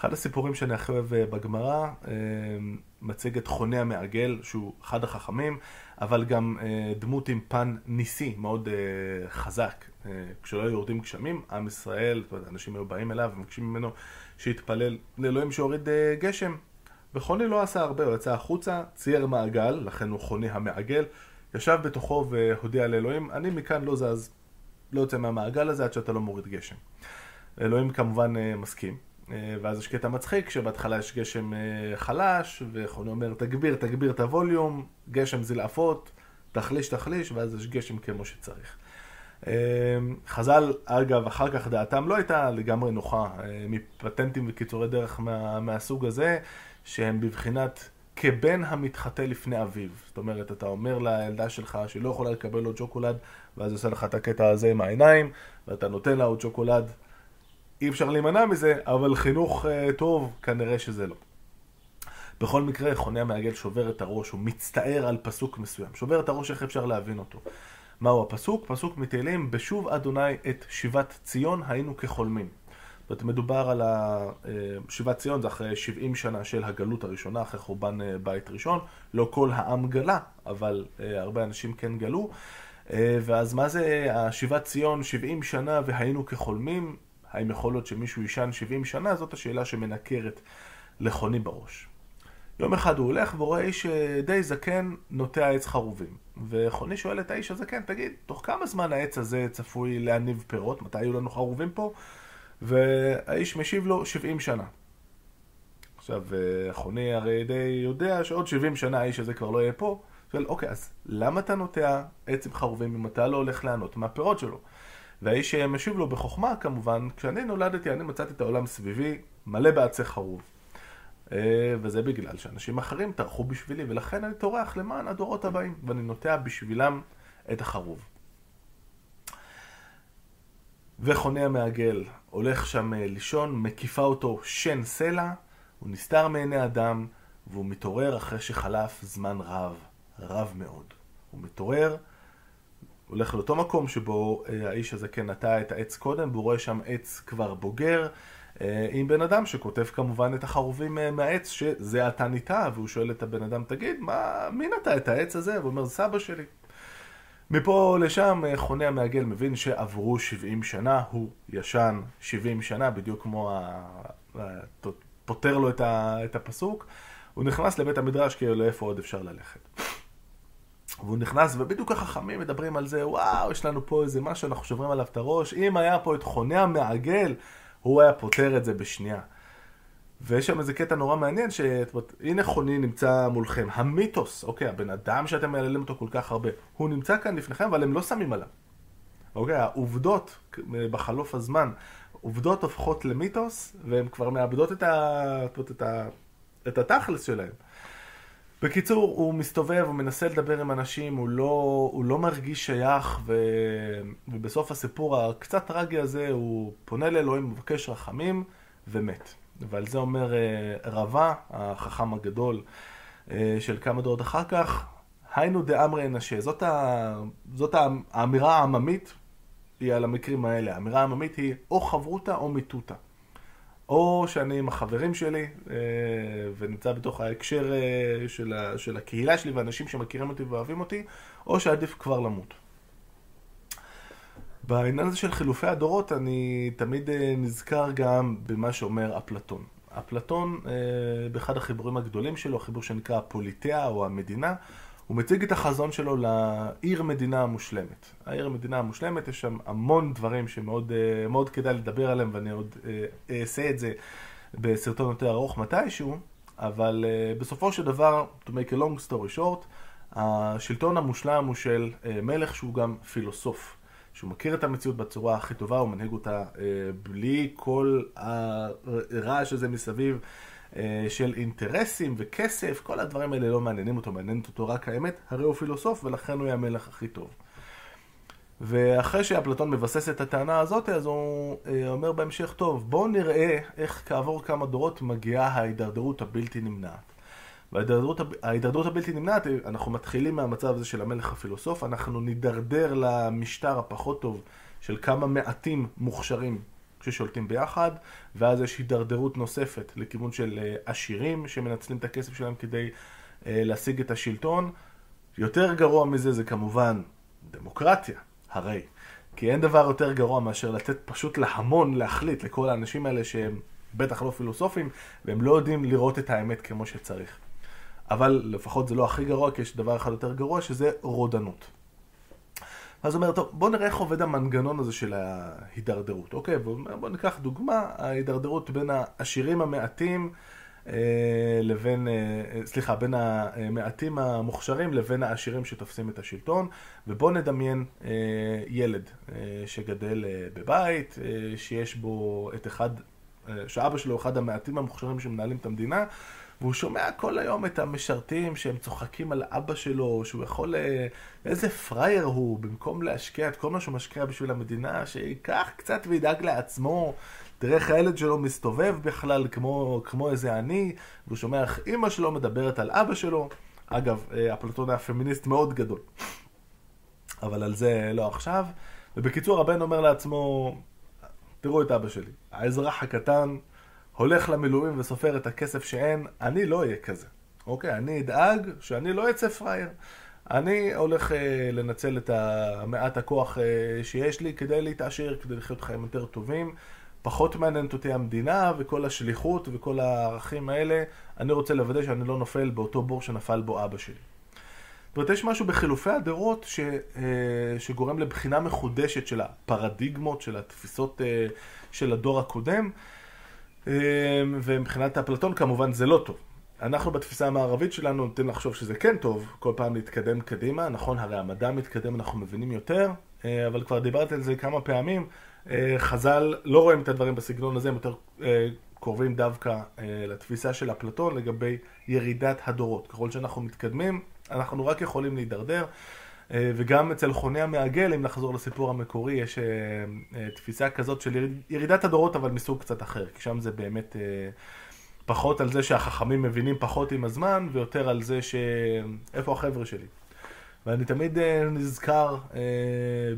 אחד הסיפורים שאני הכי אוהב אה, בגמרא, אה, מציג את חוני המעגל, שהוא אחד החכמים, אבל גם אה, דמות עם פן ניסי, מאוד חזק. כשלא יורדים גשמים, עם ישראל, אנשים היו באים אליו ומבקשים ממנו שיתפלל לאלוהים שיוריד גשם. וחוני לא עשה הרבה, הוא יצא החוצה, צייר מעגל, לכן הוא חוני המעגל, ישב בתוכו והודיע לאלוהים, אני מכאן לא זז, לא יוצא מהמעגל הזה עד שאתה לא מוריד גשם. אלוהים כמובן מסכים. אה, ואז יש קטע מצחיק, שבהתחלה יש גשם אה, חלש, וחוני אומר, תגביר, תגביר את הווליום, גשם זלעפות, תחליש, תחליש, ואז יש גשם כמו שצריך. אה, חז"ל, אגב, אחר כך דעתם לא הייתה לגמרי נוחה מפטנטים וקיצורי דרך מה, מהסוג הזה, שהם בבחינת כבן המתחטא לפני אביו. זאת אומרת, אתה אומר לילדה שלך שהיא לא יכולה לקבל עוד שוקולד, ואז עושה לך את הקטע הזה עם העיניים, ואתה נותן לה עוד שוקולד, אי אפשר להימנע מזה, אבל חינוך uh, טוב, כנראה שזה לא. בכל מקרה, חוני המעגל שובר את הראש, הוא מצטער על פסוק מסוים. שובר את הראש, איך אפשר להבין אותו? מהו הפסוק? פסוק מתהילים, בשוב אדוני את שיבת ציון היינו כחולמים. זאת אומרת, מדובר על אה, שיבת ציון, זה אחרי 70 שנה של הגלות הראשונה, אחרי חורבן אה, בית ראשון. לא כל העם גלה, אבל הרבה אנשים כן גלו. ואז מה זה השיבת ציון, 70 שנה והיינו כחולמים? האם יכול להיות שמישהו יישן 70 שנה? זאת השאלה שמנקרת לחוני בראש. יום אחד הוא הולך ורואה איש אה, די זקן נוטע עץ חרובים. וחוני שואל את האיש הזקן, תגיד, תוך כמה זמן העץ הזה צפוי להניב פירות? מתי היו לנו חרובים פה? והאיש משיב לו 70 שנה. עכשיו, אה, חוני הרי די יודע שעוד 70 שנה האיש הזה כבר לא יהיה פה. שואל, אוקיי, אז למה אתה נוטע עץ עם חרובים אם אתה לא הולך לענות מהפירות שלו? והאיש משיב לו בחוכמה כמובן, כשאני נולדתי אני מצאתי את העולם סביבי מלא בעצי חרוב. אה, וזה בגלל שאנשים אחרים טרחו בשבילי, ולכן אני טורח למען הדורות הבאים, ואני נוטע בשבילם את החרוב. וחונה המעגל הולך שם אה, לישון, מקיפה אותו שן סלע, הוא נסתר מעיני אדם, והוא מתעורר אחרי שחלף זמן רב, רב מאוד. הוא מתעורר הולך לאותו מקום שבו אה, האיש הזה כן נטע את העץ קודם, והוא רואה שם עץ כבר בוגר, אה, עם בן אדם שכותב כמובן את החרובים אה, מהעץ שזה עתה ניטע, והוא שואל את הבן אדם, תגיד, מה, מי נטע את העץ הזה? והוא אומר, סבא שלי. מפה לשם חונה המעגל מבין שעברו 70 שנה, הוא ישן 70 שנה, בדיוק כמו ה... פותר לו את הפסוק. הוא נכנס לבית המדרש כאילו לאיפה עוד אפשר ללכת. והוא נכנס, ובדיוק החכמים מדברים על זה, וואו, יש לנו פה איזה משהו, אנחנו שוברים עליו את הראש. אם היה פה את חוני המעגל, הוא היה פותר את זה בשנייה. ויש שם איזה קטע נורא מעניין, שהנה חוני נמצא מולכם. המיתוס, אוקיי, הבן אדם שאתם מעללים אותו כל כך הרבה, הוא נמצא כאן לפניכם, אבל הם לא שמים עליו. אוקיי, העובדות בחלוף הזמן, עובדות הופכות למיתוס, והן כבר מאבדות את, ה... את, ה... את התכלס שלהם. בקיצור, הוא מסתובב, הוא מנסה לדבר עם אנשים, הוא לא, הוא לא מרגיש שייך, ו... ובסוף הסיפור הקצת טרגי הזה, הוא פונה לאלוהים, מבקש רחמים, ומת. ועל זה אומר אה, רבה, החכם הגדול אה, של כמה דורות אחר כך, היינו דאמרי אנשי. זאת, ה... זאת האמירה העממית, היא על המקרים האלה. האמירה העממית היא או חברותא או מיתותא. או שאני עם החברים שלי, אה, ונמצא בתוך ההקשר אה, של, ה, של הקהילה שלי ואנשים שמכירים אותי ואוהבים אותי, או שעדיף כבר למות. בעניין הזה של חילופי הדורות, אני תמיד אה, נזכר גם במה שאומר אפלטון. אפלטון, באחד החיבורים הגדולים שלו, החיבור שנקרא הפוליטאה או המדינה, הוא מציג את החזון שלו לעיר מדינה המושלמת. העיר המדינה המושלמת, יש שם המון דברים שמאוד אה, כדאי לדבר עליהם, ואני עוד אה, אעשה את זה בסרטון יותר ארוך מתישהו, אבל אה, בסופו של דבר, to make a long story short, השלטון המושלם הוא של מלך שהוא גם פילוסוף. שהוא מכיר את המציאות בצורה הכי טובה, הוא מנהיג אותה בלי כל הרעש הזה מסביב. אה, של אינטרסים וכסף, כל הדברים האלה לא מעניינים אותו, מעניינת אותו רק האמת, הרי הוא פילוסוף ולכן הוא יהיה המלך הכי טוב. ואחרי שאפלטון מבסס את הטענה הזאת, אז הוא אה, אומר בהמשך, טוב, בואו נראה איך כעבור כמה דורות מגיעה ההידרדרות הבלתי נמנעת. וההידרדרות הבלתי נמנעת, אנחנו מתחילים מהמצב הזה של המלך הפילוסוף, אנחנו נידרדר למשטר הפחות טוב של כמה מעטים מוכשרים כששולטים ביחד, ואז יש הידרדרות נוספת לכיוון של אה, עשירים שמנצלים את הכסף שלהם כדי אה, להשיג את השלטון. יותר גרוע מזה זה כמובן דמוקרטיה, הרי. כי אין דבר יותר גרוע מאשר לתת פשוט להמון להחליט לכל האנשים האלה שהם בטח לא פילוסופים, והם לא יודעים לראות את האמת כמו שצריך. אבל לפחות זה לא הכי גרוע, כי יש דבר אחד יותר גרוע, שזה רודנות. אז אומר, טוב, בוא נראה איך עובד המנגנון הזה של ההידרדרות. אוקיי, בוא ניקח דוגמה, ההידרדרות בין העשירים המעטים אה, לבין, אה, סליחה, בין המעטים המוכשרים לבין העשירים שתופסים את השלטון, ובוא נדמיין אה, ילד שגדל בבית, שיש בו את אחד, שאבא שלו אחד המעטים המוכשרים שמנהלים את המדינה, והוא שומע כל היום את המשרתים שהם צוחקים על אבא שלו, שהוא יכול... איזה פראייר הוא, במקום להשקיע את כל מה שהוא משקיע בשביל המדינה, שייקח קצת וידאג לעצמו. תראה איך הילד שלו מסתובב בכלל כמו, כמו איזה עני, והוא שומע איך אימא שלו מדברת על אבא שלו. אגב, אה, אפלטון היה פמיניסט מאוד גדול. אבל על זה לא עכשיו. ובקיצור, הבן אומר לעצמו, תראו את אבא שלי, האזרח הקטן הולך למילואים וסופר את הכסף שאין, אני לא אהיה כזה. אוקיי, אני אדאג שאני לא אצא פראייר. אני הולך אה, לנצל את מעט הכוח אה, שיש לי כדי להתעשר, כדי לחיות חיים יותר טובים. פחות מעניינת אותי המדינה וכל השליחות וכל הערכים האלה. אני רוצה לוודא שאני לא נופל באותו בור שנפל בו אבא שלי. זאת אומרת, יש משהו בחילופי הדורות ש, אה, שגורם לבחינה מחודשת של הפרדיגמות, של התפיסות אה, של הדור הקודם. אה, ומבחינת אפלטון כמובן זה לא טוב. אנחנו בתפיסה המערבית שלנו נוטים לחשוב שזה כן טוב, כל פעם להתקדם קדימה, נכון, הרי המדע מתקדם, אנחנו מבינים יותר, אבל כבר דיברתי על זה כמה פעמים, חז"ל לא רואים את הדברים בסגנון הזה, הם יותר קרובים דווקא לתפיסה של אפלטון לגבי ירידת הדורות. ככל שאנחנו מתקדמים, אנחנו רק יכולים להידרדר. וגם אצל חוני המעגל, אם נחזור לסיפור המקורי, יש תפיסה כזאת של ירידת הדורות, אבל מסוג קצת אחר, כי שם זה באמת פחות על זה שהחכמים מבינים פחות עם הזמן, ויותר על זה ש... איפה החבר'ה שלי? ואני תמיד נזכר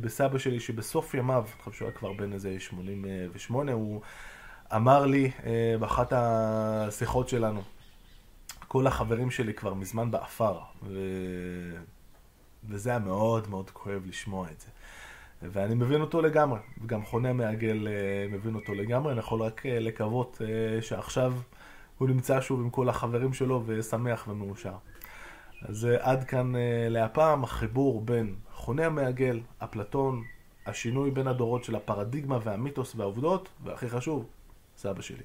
בסבא שלי שבסוף ימיו, אני חושב שהוא היה כבר בן איזה 88, הוא אמר לי באחת השיחות שלנו, כל החברים שלי כבר מזמן באפר, ו... וזה היה מאוד מאוד כואב לשמוע את זה. ואני מבין אותו לגמרי, וגם חונה מעגל מבין אותו לגמרי, אני יכול רק לקוות שעכשיו הוא נמצא שוב עם כל החברים שלו ושמח ומאושר. אז עד כאן להפעם, החיבור בין חונה המעגל, אפלטון, השינוי בין הדורות של הפרדיגמה והמיתוס והעובדות, והכי חשוב, סבא שלי.